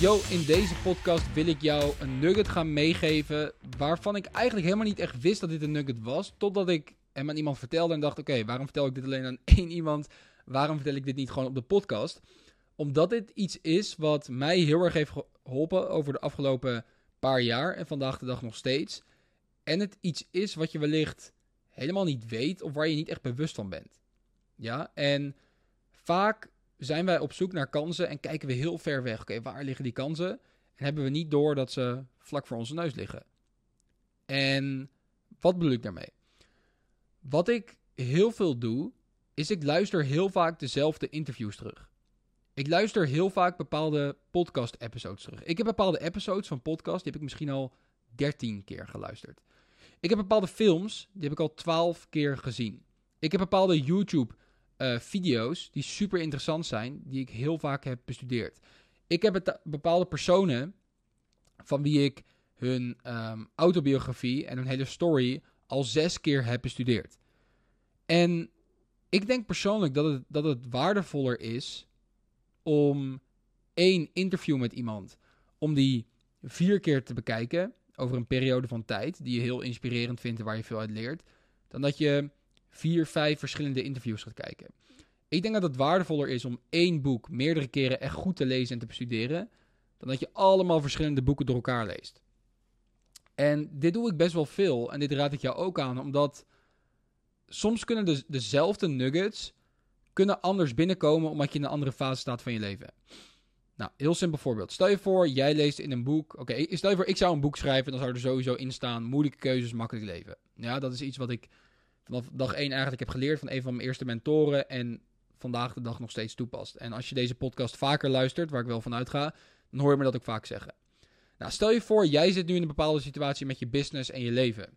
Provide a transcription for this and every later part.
Yo, in deze podcast wil ik jou een nugget gaan meegeven waarvan ik eigenlijk helemaal niet echt wist dat dit een nugget was, totdat ik hem aan iemand vertelde en dacht, oké, waarom vertel ik dit alleen aan één iemand? Waarom vertel ik dit niet gewoon op de podcast? Omdat dit iets is wat mij heel erg heeft geholpen over de afgelopen paar jaar en vandaag de dag nog steeds. En het iets is wat je wellicht helemaal niet weet of waar je niet echt bewust van bent. Ja, en vaak zijn wij op zoek naar kansen en kijken we heel ver weg. Oké, waar liggen die kansen? En hebben we niet door dat ze vlak voor onze neus liggen. En wat bedoel ik daarmee? Wat ik heel veel doe, is ik luister heel vaak dezelfde interviews terug. Ik luister heel vaak bepaalde podcast-episodes terug. Ik heb bepaalde episodes van podcast, die heb ik misschien al 13 keer geluisterd. Ik heb bepaalde films, die heb ik al 12 keer gezien. Ik heb bepaalde YouTube-video's die super interessant zijn, die ik heel vaak heb bestudeerd. Ik heb bepaalde personen van wie ik hun um, autobiografie en hun hele story al zes keer heb bestudeerd. En ik denk persoonlijk dat het, dat het waardevoller is om één interview met iemand, om die vier keer te bekijken over een periode van tijd die je heel inspirerend vindt en waar je veel uit leert, dan dat je vier, vijf verschillende interviews gaat kijken. Ik denk dat het waardevoller is om één boek meerdere keren echt goed te lezen en te bestuderen, dan dat je allemaal verschillende boeken door elkaar leest. En dit doe ik best wel veel en dit raad ik jou ook aan, omdat soms kunnen de, dezelfde nuggets kunnen anders binnenkomen omdat je in een andere fase staat van je leven. Nou, heel simpel voorbeeld. Stel je voor, jij leest in een boek. Oké, stel je voor, ik zou een boek schrijven. Dan zou er sowieso in staan: moeilijke keuzes, makkelijk leven. Ja, dat is iets wat ik vanaf dag één eigenlijk heb geleerd van een van mijn eerste mentoren. En vandaag de dag nog steeds toepast. En als je deze podcast vaker luistert, waar ik wel van uitga, dan hoor je me dat ook vaak zeggen. Nou, stel je voor, jij zit nu in een bepaalde situatie met je business en je leven.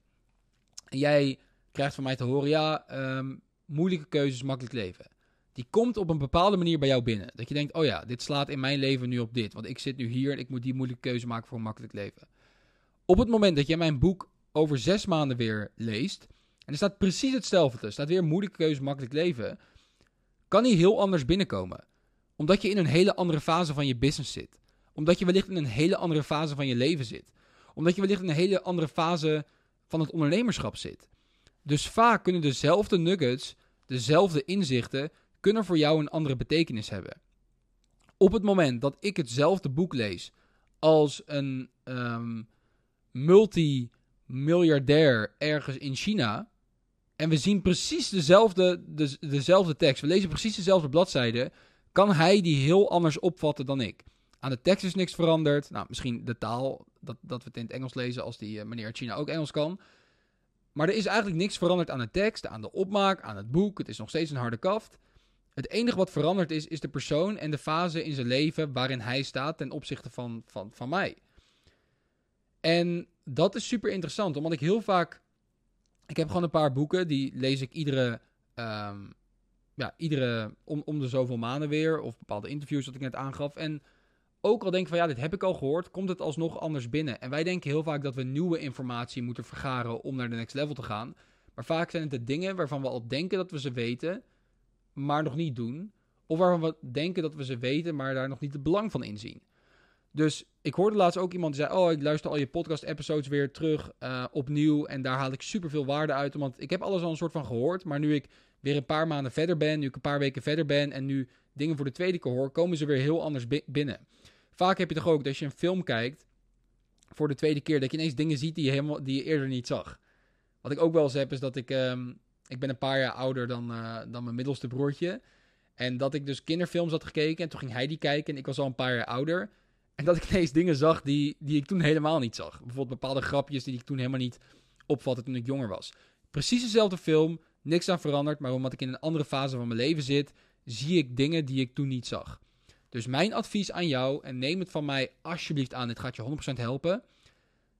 En jij krijgt van mij te horen: ja, um, moeilijke keuzes, makkelijk leven die komt op een bepaalde manier bij jou binnen. Dat je denkt, oh ja, dit slaat in mijn leven nu op dit. Want ik zit nu hier en ik moet die moeilijke keuze maken voor een makkelijk leven. Op het moment dat jij mijn boek over zes maanden weer leest, en er staat precies hetzelfde, er staat weer moeilijke keuze, makkelijk leven, kan die heel anders binnenkomen. Omdat je in een hele andere fase van je business zit. Omdat je wellicht in een hele andere fase van je leven zit. Omdat je wellicht in een hele andere fase van het ondernemerschap zit. Dus vaak kunnen dezelfde nuggets, dezelfde inzichten, kunnen voor jou een andere betekenis hebben. Op het moment dat ik hetzelfde boek lees als een um, multimiljardair ergens in China. En we zien precies dezelfde, de, dezelfde tekst. We lezen precies dezelfde bladzijde. Kan hij die heel anders opvatten dan ik? Aan de tekst is niks veranderd. Nou, misschien de taal, dat, dat we het in het Engels lezen als die uh, meneer China ook Engels kan. Maar er is eigenlijk niks veranderd aan de tekst, aan de opmaak, aan het boek. Het is nog steeds een harde kaft. Het enige wat veranderd is, is de persoon en de fase in zijn leven waarin hij staat ten opzichte van, van, van mij. En dat is super interessant, omdat ik heel vaak. Ik heb gewoon een paar boeken, die lees ik iedere. Um, ja, iedere. Om, om de zoveel maanden weer. Of bepaalde interviews dat ik net aangaf. En ook al denk ik van ja, dit heb ik al gehoord, komt het alsnog anders binnen. En wij denken heel vaak dat we nieuwe informatie moeten vergaren om naar de next level te gaan. Maar vaak zijn het de dingen waarvan we al denken dat we ze weten maar nog niet doen. Of waarvan we denken dat we ze weten, maar daar nog niet het belang van inzien. Dus ik hoorde laatst ook iemand die zei: Oh, ik luister al je podcast-episodes weer terug uh, opnieuw. En daar haal ik superveel waarde uit. Want ik heb alles al een soort van gehoord. Maar nu ik weer een paar maanden verder ben, nu ik een paar weken verder ben. en nu dingen voor de tweede keer hoor, komen ze weer heel anders binnen. Vaak heb je toch ook dat als je een film kijkt voor de tweede keer, dat je ineens dingen ziet die je, helemaal, die je eerder niet zag. Wat ik ook wel eens heb, is dat ik. Um, ik ben een paar jaar ouder dan, uh, dan mijn middelste broertje. En dat ik dus kinderfilms had gekeken. En toen ging hij die kijken. En ik was al een paar jaar ouder. En dat ik ineens dingen zag die, die ik toen helemaal niet zag. Bijvoorbeeld bepaalde grapjes die ik toen helemaal niet opvatte toen ik jonger was. Precies dezelfde film. Niks aan veranderd. Maar omdat ik in een andere fase van mijn leven zit, zie ik dingen die ik toen niet zag. Dus mijn advies aan jou, en neem het van mij alsjeblieft aan, dit gaat je 100% helpen.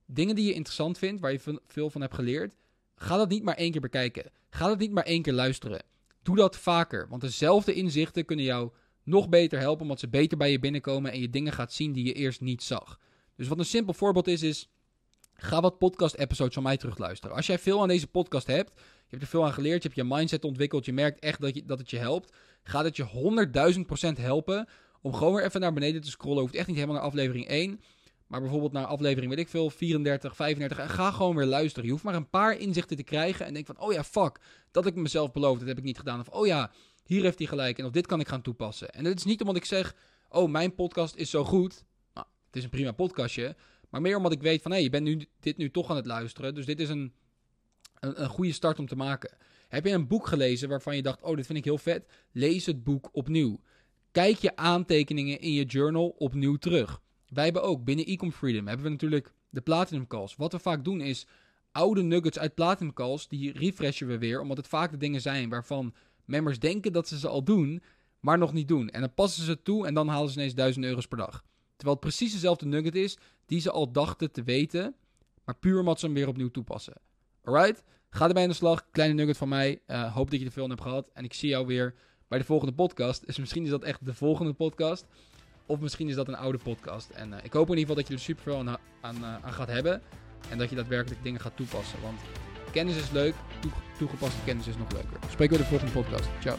Dingen die je interessant vindt, waar je veel van hebt geleerd, Ga dat niet maar één keer bekijken. Ga dat niet maar één keer luisteren. Doe dat vaker, want dezelfde inzichten kunnen jou nog beter helpen, omdat ze beter bij je binnenkomen en je dingen gaat zien die je eerst niet zag. Dus wat een simpel voorbeeld is, is Ga wat podcast-episodes van mij terugluisteren. Als jij veel aan deze podcast hebt, je hebt er veel aan geleerd, je hebt je mindset ontwikkeld, je merkt echt dat, je, dat het je helpt, gaat het je 100.000% helpen om gewoon weer even naar beneden te scrollen. Hoeft echt niet helemaal naar aflevering 1. Maar bijvoorbeeld naar aflevering, weet ik veel, 34, 35. En ga gewoon weer luisteren. Je hoeft maar een paar inzichten te krijgen. En denk van, oh ja, fuck. Dat ik mezelf beloofd. Dat heb ik niet gedaan. Of, oh ja, hier heeft hij gelijk. En of dit kan ik gaan toepassen. En het is niet omdat ik zeg, oh, mijn podcast is zo goed. Nou, het is een prima podcastje. Maar meer omdat ik weet van, hé, hey, je bent nu, dit nu toch aan het luisteren. Dus dit is een, een, een goede start om te maken. Heb je een boek gelezen waarvan je dacht, oh, dit vind ik heel vet? Lees het boek opnieuw. Kijk je aantekeningen in je journal opnieuw terug. Wij hebben ook binnen Ecom Freedom hebben we natuurlijk de Platinum Calls. Wat we vaak doen is oude nuggets uit Platinum Calls, die refreshen we weer, omdat het vaak de dingen zijn waarvan members denken dat ze ze al doen, maar nog niet doen. En dan passen ze het toe en dan halen ze ineens 1000 euro's per dag. Terwijl het precies dezelfde nugget is die ze al dachten te weten, maar puur omdat ze hem weer opnieuw toepassen. Alright? Ga erbij aan de slag. Kleine nugget van mij. Uh, hoop dat je er veel aan hebt gehad. En ik zie jou weer bij de volgende podcast. Dus misschien is dat echt de volgende podcast. Of misschien is dat een oude podcast. En uh, ik hoop in ieder geval dat je er super veel aan, aan, uh, aan, gaat hebben. En dat je daadwerkelijk dingen gaat toepassen. Want kennis is leuk. Toe, toegepaste kennis is nog leuker. Spreken we de volgende podcast. Ciao.